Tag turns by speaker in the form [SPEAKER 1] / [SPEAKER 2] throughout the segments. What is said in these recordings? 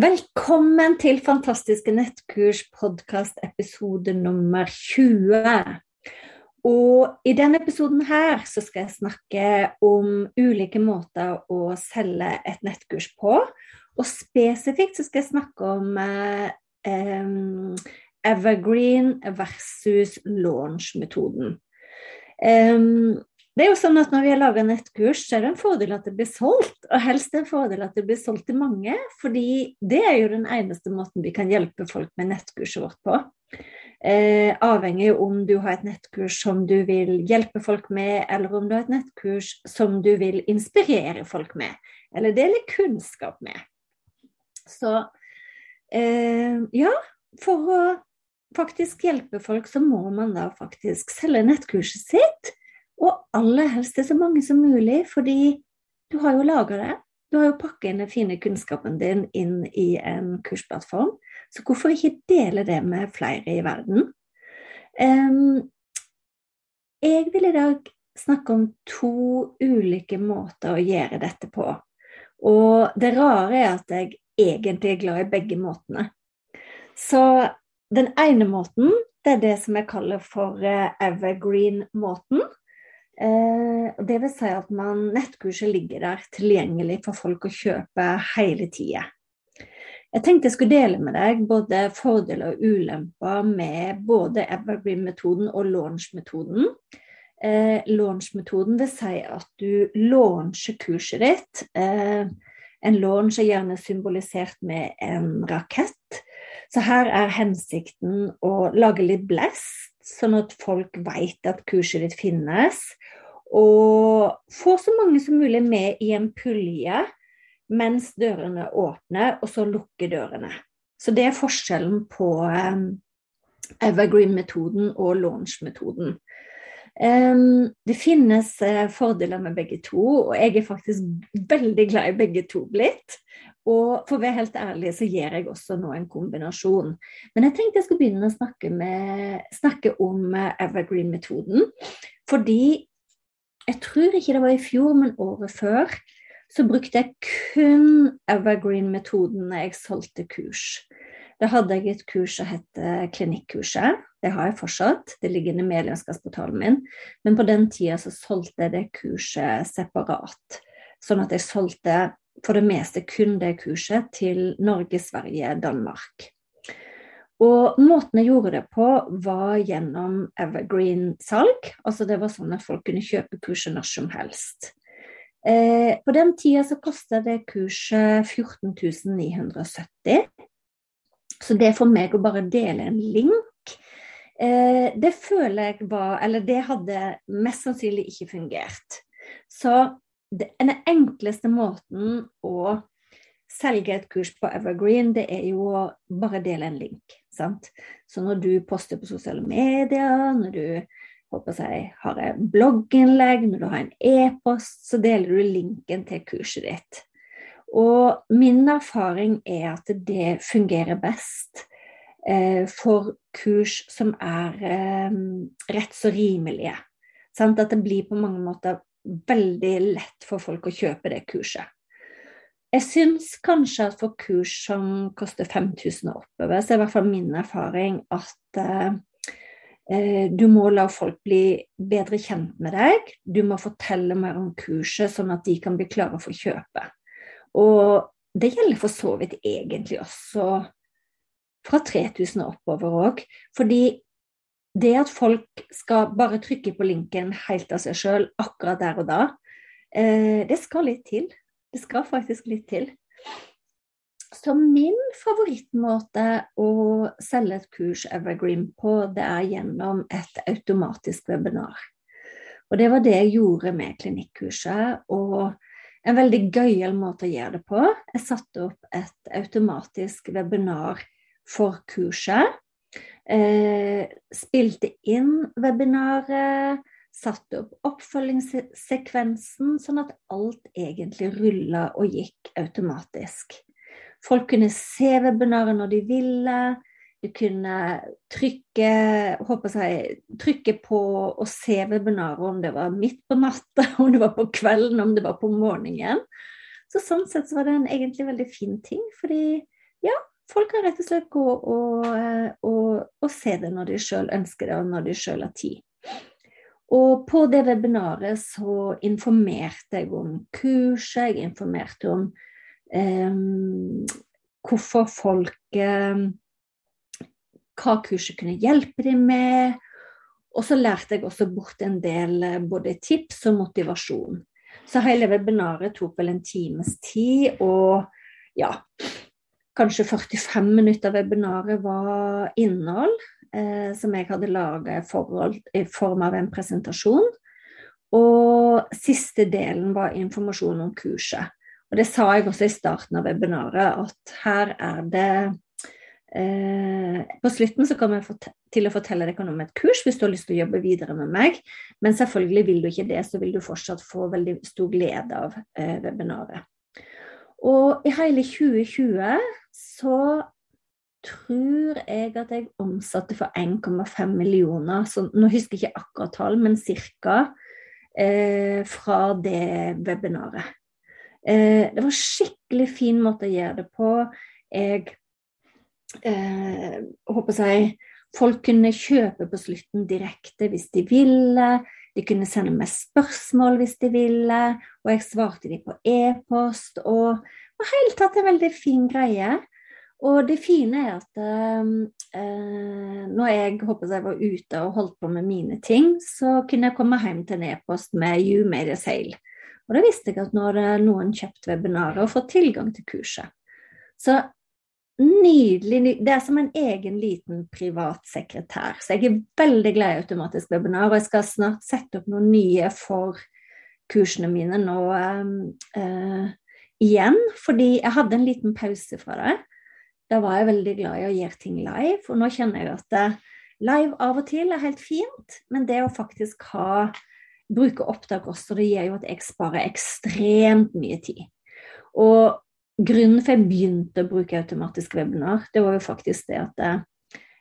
[SPEAKER 1] Velkommen til Fantastiske nettkurs podkast episode nummer 20. Og i denne episoden her så skal jeg snakke om ulike måter å selge et nettkurs på. Og spesifikt så skal jeg snakke om eh, evergreen versus launch-metoden. Um, det er jo sånn at Når vi har laga nettkurs, så er det en fordel at det blir solgt. Og helst en fordel at det blir solgt til mange, fordi det er jo den eneste måten vi kan hjelpe folk med nettkurset vårt på. Eh, avhengig om du har et nettkurs som du vil hjelpe folk med, eller om du har et nettkurs som du vil inspirere folk med, eller dele kunnskap med. Så eh, ja, for å faktisk hjelpe folk, så må man da faktisk selge nettkurset sitt og aller helst til så mange som mulig, fordi du har jo laga det. Du har jo pakka inn den fine kunnskapen din inn i en kursplattform. Så hvorfor ikke dele det med flere i verden? Jeg vil i dag snakke om to ulike måter å gjøre dette på. Og det rare er at jeg egentlig er glad i begge måtene. Så den ene måten, det er det som jeg kaller for eh, evergreen-måten. Eh, det vil si at man, nettkurset ligger der tilgjengelig for folk å kjøpe hele tida. Jeg tenkte jeg skulle dele med deg både fordeler og ulemper med både evergreen-metoden og launch-metoden. Eh, launch-metoden vil si at du launcher kurset ditt. Eh, en launch er gjerne symbolisert med en rakett. Så her er hensikten å lage litt blest, sånn at folk vet at kurset ditt finnes. Og få så mange som mulig med i en pulje mens dørene åpner, og så lukke dørene. Så det er forskjellen på um, evergreen-metoden og launch-metoden. Um, det finnes uh, fordeler med begge to, og jeg er faktisk veldig glad i begge to blitt. Og for å være helt ærlig så gjør jeg også nå en kombinasjon. Men jeg tenkte jeg skulle begynne å snakke, med, snakke om uh, evergreen-metoden. Fordi jeg tror ikke det var i fjor, men året før, så brukte jeg kun evergreen-metoden når jeg solgte kurs. Da hadde jeg et kurs som het Klinikkurset. Det har jeg fortsatt, det ligger i medlemskapsportalen min. Men på den tida så solgte jeg det kurset separat. Sånn at jeg solgte for det meste kun det kurset til Norge, Sverige, Danmark. Og måten jeg gjorde det på, var gjennom evergreen-salg. Altså det var sånn at folk kunne kjøpe kurset når som helst. Eh, på den tida så kosta det kurset 14 970. Så det for meg å bare dele en link, eh, det føler jeg var Eller det hadde mest sannsynlig ikke fungert. Så den enkleste måten å selge et kurs på Evergreen, det er jo å bare dele en link. Sant? Så når du poster på sosiale medier, når du jeg, har et blogginnlegg, når du har en e-post, så deler du linken til kurset ditt. Og min erfaring er at det fungerer best eh, for kurs som er eh, rett så rimelige. Sant? At det blir på mange måter veldig lett for folk å kjøpe det kurset. Jeg syns kanskje at for kurs som koster 5000 og oppover, så er i hvert fall min erfaring at eh, Eh, du må la folk bli bedre kjent med deg. Du må fortelle mer om kurset, sånn at de kan bli klare for kjøpet. Og det gjelder for så vidt egentlig også fra 3000 og oppover òg. Fordi det at folk skal bare trykke på linken helt av seg sjøl akkurat der og da, eh, det skal litt til. Det skal faktisk litt til. Så min favorittmåte å selge et kurs Evergreen på, det er gjennom et automatisk webinar. Og det var det jeg gjorde med klinikkurset. Og en veldig gøyal måte å gjøre det på. Jeg satte opp et automatisk webinar for kurset. Eh, spilte inn webinaret, satte opp oppfølgingssekvensen, sånn at alt egentlig rulla og gikk automatisk. Folk kunne se webinaret når de ville. Du kunne trykke, jeg, trykke på og se webinaret om det var midt på natta, om det var på kvelden, om det var på morgenen. Så sånn sett så var det en egentlig veldig fin ting, fordi ja, folk kan rett og slett gå og, og, og se det når de sjøl ønsker det, og når de sjøl har tid. Og på det webinaret så informerte jeg om kurset, jeg informerte om eh, hvorfor folk eh, Hva kurset kunne hjelpe dem med. Og så lærte jeg også bort en del eh, både tips og motivasjon. Så hele webinaret tok vel en times tid, og ja Kanskje 45 minutter av webinaret var innhold eh, som jeg hadde laga i form av en presentasjon. Og siste delen var informasjon om kurset. Og det sa jeg også i starten av webinaret, at her er det eh, På slutten så kommer jeg til å fortelle deg om et kurs hvis du har lyst til å jobbe videre med meg. Men selvfølgelig vil du ikke det, så vil du fortsatt få veldig stor glede av eh, webinaret. Og i hele 2020 så tror jeg at jeg omsatte for 1,5 millioner. Så nå husker jeg ikke akkurat tall, men ca. Eh, fra det webinaret. Eh, det var skikkelig fin måte å gjøre det på. Jeg eh, håper jeg Folk kunne kjøpe på slutten direkte hvis de ville. De kunne sende meg spørsmål hvis de ville, og jeg svarte de på e-post. Og var helt tatt en veldig fin greie. Og det fine er at eh, eh når jeg håper jeg var ute og holdt på med mine ting, så kunne jeg komme hjem til en e-post med 'You made a sale'. Og da visste jeg at nå hadde noen kjøpt webinaret og fått tilgang til kurset. Så nydelig. Det er som en egen liten privatsekretær. Så jeg er veldig glad i automatisk webinar, og jeg skal snart sette opp noen nye for kursene mine nå uh, igjen. Fordi jeg hadde en liten pause fra det. Da var jeg veldig glad i å gjøre ting live, og nå kjenner jeg at uh, live av og til er helt fint, men det å faktisk ha bruke opptak også, det gjør jo at jeg sparer ekstremt mye tid. Og grunnen for jeg begynte å bruke automatisk webinar, det var jo faktisk det at eh,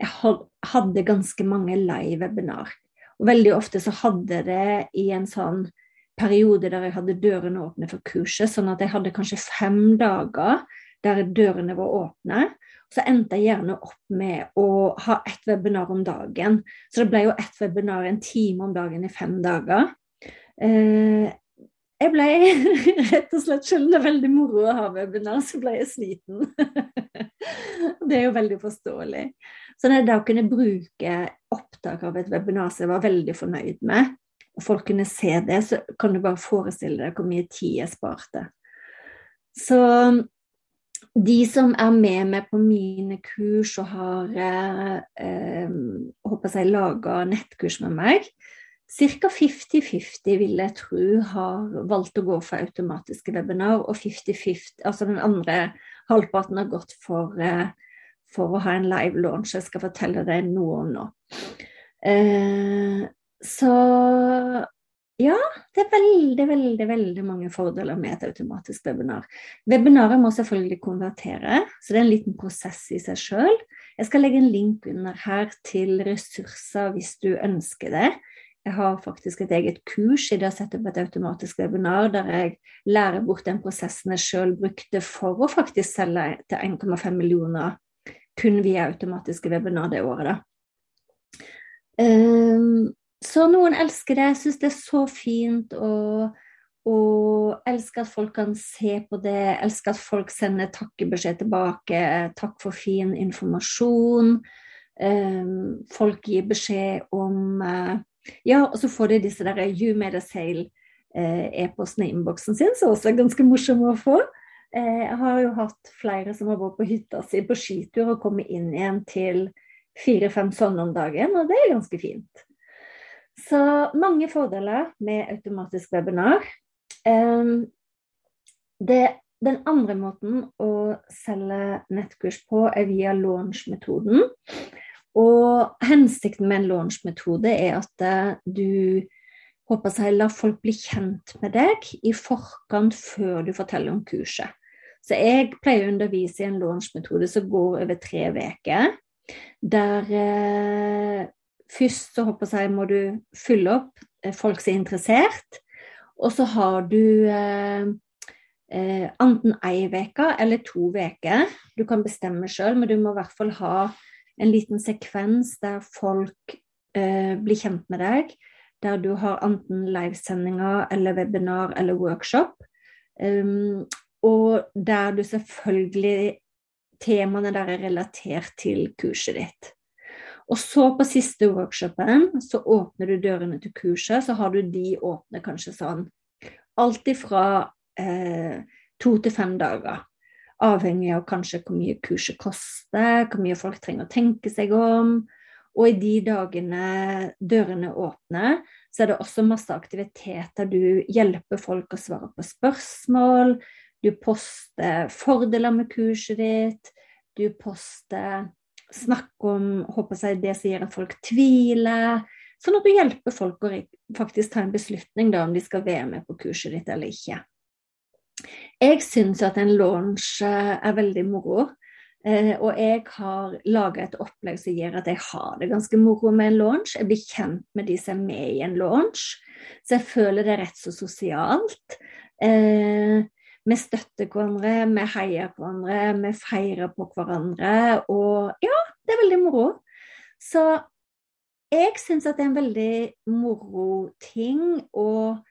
[SPEAKER 1] jeg hadde ganske mange live webinar. Og veldig ofte så hadde det i en sånn periode der jeg hadde dørene åpne for kurset, sånn at jeg hadde kanskje fem dager der dørene var åpne. Så endte jeg gjerne opp med å ha ett webinar om dagen. Så det ble jo ett webinar en time om dagen i fem dager. Eh, jeg ble rett og slett Selv om det er veldig moro å ha webinar, så ble jeg sliten. det er jo veldig forståelig. Så det å kunne bruke opptak av et webinar som jeg var veldig fornøyd med, og folk kunne se det, så kan du bare forestille deg hvor mye tid jeg sparte. Så de som er med meg på mine kurs og har eh, eh håper jeg laga nettkurs med meg, ca. 50-50 vil jeg tro har valgt å gå for automatiske webinar, og 50-50, altså den andre halvparten har gått for, eh, for, å ha en live launch. Jeg skal fortelle deg noe om nå. Eh, så ja, det er veldig, veldig veldig mange fordeler med et automatisk webinar. Webinaret må selvfølgelig konvertere, så det er en liten prosess i seg sjøl. Jeg skal legge en link under her til ressurser hvis du ønsker det. Jeg har faktisk et eget kurs i det å sette opp et automatisk webinar der jeg lærer bort den prosessen jeg sjøl brukte for å faktisk selge til 1,5 millioner kun via automatiske webinar det året. da. Um, så noen elsker det, Jeg syns det er så fint å og elsker at folk kan se på det, elsker at folk sender takkebeskjed tilbake, takk for fin informasjon. Um, folk gir beskjed om uh, Ja, og så får de disse der You made a sale uh, e-postene i innboksen sin, som også er ganske morsomme å få. Uh, jeg har jo hatt flere som har vært på hytta si på skitur og kommet inn igjen til fire-fem sånne om dagen, og det er ganske fint. Så mange fordeler med automatisk webinar. Det, den andre måten å selge nettkurs på er via launch-metoden. Og hensikten med en launch-metode er at eh, du håper seg lar folk bli kjent med deg i forkant før du forteller om kurset. Så jeg pleier å undervise i en launch-metode som går over tre uker. Der eh, først så håper jeg må du fylle opp eh, folk som er interessert. Og så har du eh, eh, enten ei uke eller to uker. Du kan bestemme sjøl, men du må i hvert fall ha en liten sekvens der folk eh, blir kjent med deg. Der du har enten livesendinger eller webinar eller workshop. Um, og der du selvfølgelig temaene der er relatert til kurset ditt. Og så på siste workshopen så åpner du dørene til kurset, så har du de åpne kanskje sånn alt ifra eh, to til fem dager. Avhengig av kanskje hvor mye kurset koster, hvor mye folk trenger å tenke seg om. Og i de dagene dørene åpner, så er det også masse aktiviteter. Du hjelper folk å svare på spørsmål, du poster fordeler med kurset ditt. Du poster Snakke om håper jeg, det som gjør at folk tviler. Sånn at du hjelper folk å faktisk ta en beslutning da, om de skal være med på kurset ditt eller ikke. Jeg syns at en launch eh, er veldig moro. Eh, og jeg har laga et opplegg som gjør at jeg har det ganske moro med en launch. Jeg blir kjent med de som er med i en launch, så jeg føler det er rett så sosialt. Eh, vi støtter hverandre, vi heier på hverandre, vi feirer på hverandre. Og ja, det er veldig moro. Så jeg syns at det er en veldig moro ting. Og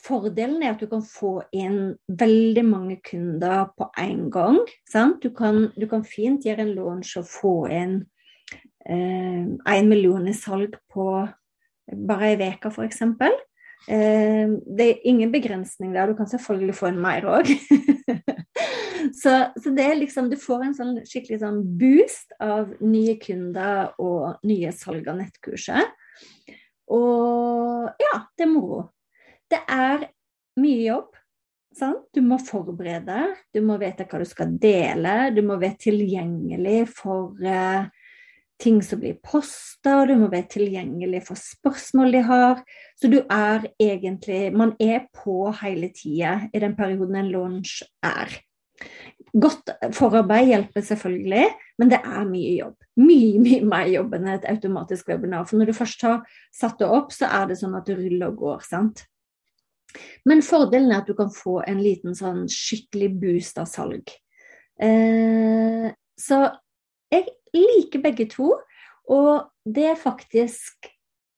[SPEAKER 1] fordelen er at du kan få inn veldig mange kunder på én gang. Du kan, du, kan, fint gjøre en launch og få inn én eh, million i salg på bare ei uke, f.eks. Eh, det er ingen begrensning der. Du kan selvfølgelig få en mer òg. så, så, det er liksom Du får en sånn skikkelig sånn boost av nye kunder og nye salg av nettkurset. Og ja, det er moro. Det er mye jobb. Sant? Du må forberede, du må vite hva du skal dele, du må være tilgjengelig for uh, ting som blir posta, du må være tilgjengelig for spørsmål de har. Så du er egentlig Man er på hele tida i den perioden en launch er. Godt forarbeid hjelper selvfølgelig, men det er mye jobb. Mye mye mer jobb enn et automatisk webinar. For når du først har satt det opp, så er det sånn at det ruller og går. sant? Men fordelen er at du kan få en liten sånn skikkelig boost av salg. Eh, så jeg liker begge to. Og det faktisk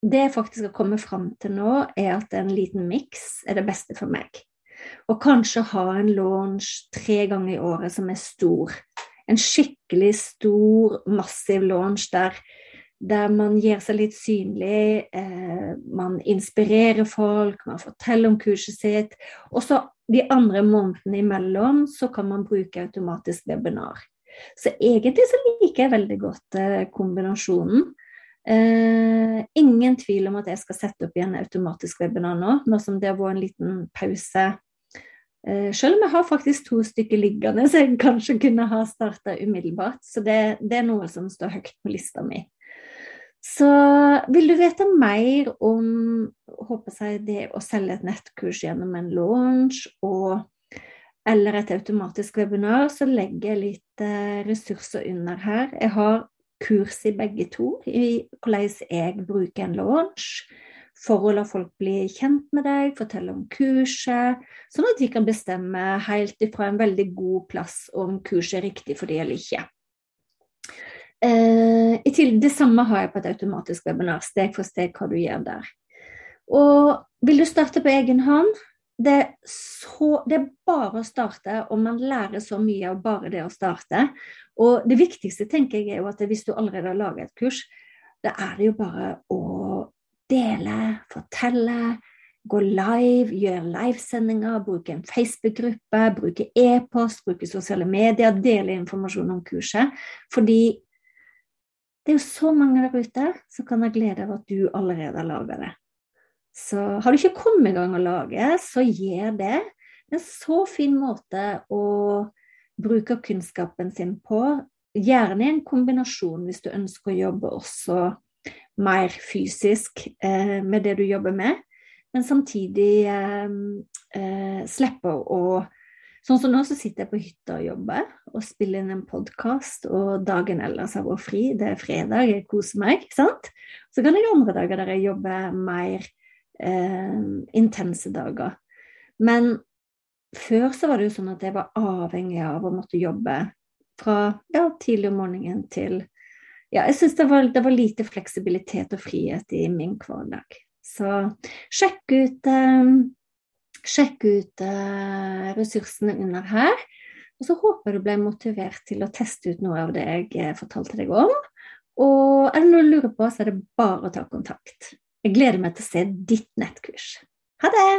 [SPEAKER 1] det jeg faktisk har kommet fram til nå, er at en liten miks er det beste for meg. Og kanskje ha en launch tre ganger i året som er stor. En skikkelig stor, massiv launch der, der man gir seg litt synlig, eh, man inspirerer folk, man forteller om kurset sitt. Og så de andre månedene imellom så kan man bruke automatisk webinar. Så egentlig så liker jeg veldig godt eh, kombinasjonen. Eh, ingen tvil om at jeg skal sette opp igjen automatisk webinar nå, nå som det har vært en liten pause. Eh, selv om jeg har faktisk to stykker liggende, så jeg kanskje kunne ha starta umiddelbart. Så det, det, er noe som står høyt på lista mi. Så vil du vite mer om håper jeg, det å selge et nettkurs gjennom en launch og eller et automatisk webinar, så legger jeg litt eh, ressurser under her. Jeg har kurs i begge to, i hvordan jeg bruker en launch. For å la folk bli kjent med deg, fortelle om kurset, sånn at de kan bestemme helt ifra en veldig god plass om kurset er riktig for de eller ikke. eh, det samme har jeg på et automatisk webinar, steg for steg hva du gjør der. Og vil du starte på egen hånd? Det er, så, det er bare å starte, og man lærer så mye av bare det å starte. Og det viktigste tenker jeg er jo at hvis du allerede har laget et kurs, da er det jo bare å dele, fortelle, gå live, gjøre livesendinger, bruke en Facebook-gruppe, bruke e-post, bruke sosiale medier, dele informasjon om kurset. Fordi det er jo så mange der ute som kan ha glede av at du allerede har laga det. Så har du ikke kommet i gang å lage, så gjør det. Det er en så fin måte å bruke kunnskapen sin på. Gjerne i en kombinasjon hvis du ønsker å jobbe også mer fysisk eh, med det du jobber med men samtidig eh, eh, slipper å Sånn som nå så sitter jeg på hytta og jobber og spiller inn en podkast, og dagen ellers har vært fri. Det er fredag, jeg koser meg. sant? Så kan jeg andre dager der jeg jobber mer eh, intense dager. Men før så var det jo sånn at jeg var avhengig av å måtte jobbe fra ja, tidlig om morgenen til Ja, jeg syns det, det, var lite fleksibilitet og frihet i min hverdag. Så sjekk ut, eh, sjekk ut eh, ressursene under her. Og så håper jeg du ble motivert til å teste ut noe av det jeg eh, fortalte deg om. Og er det noe du lurer på, så er det bare å ta kontakt. Jeg gleder meg til å se ditt nettkurs. Ha det!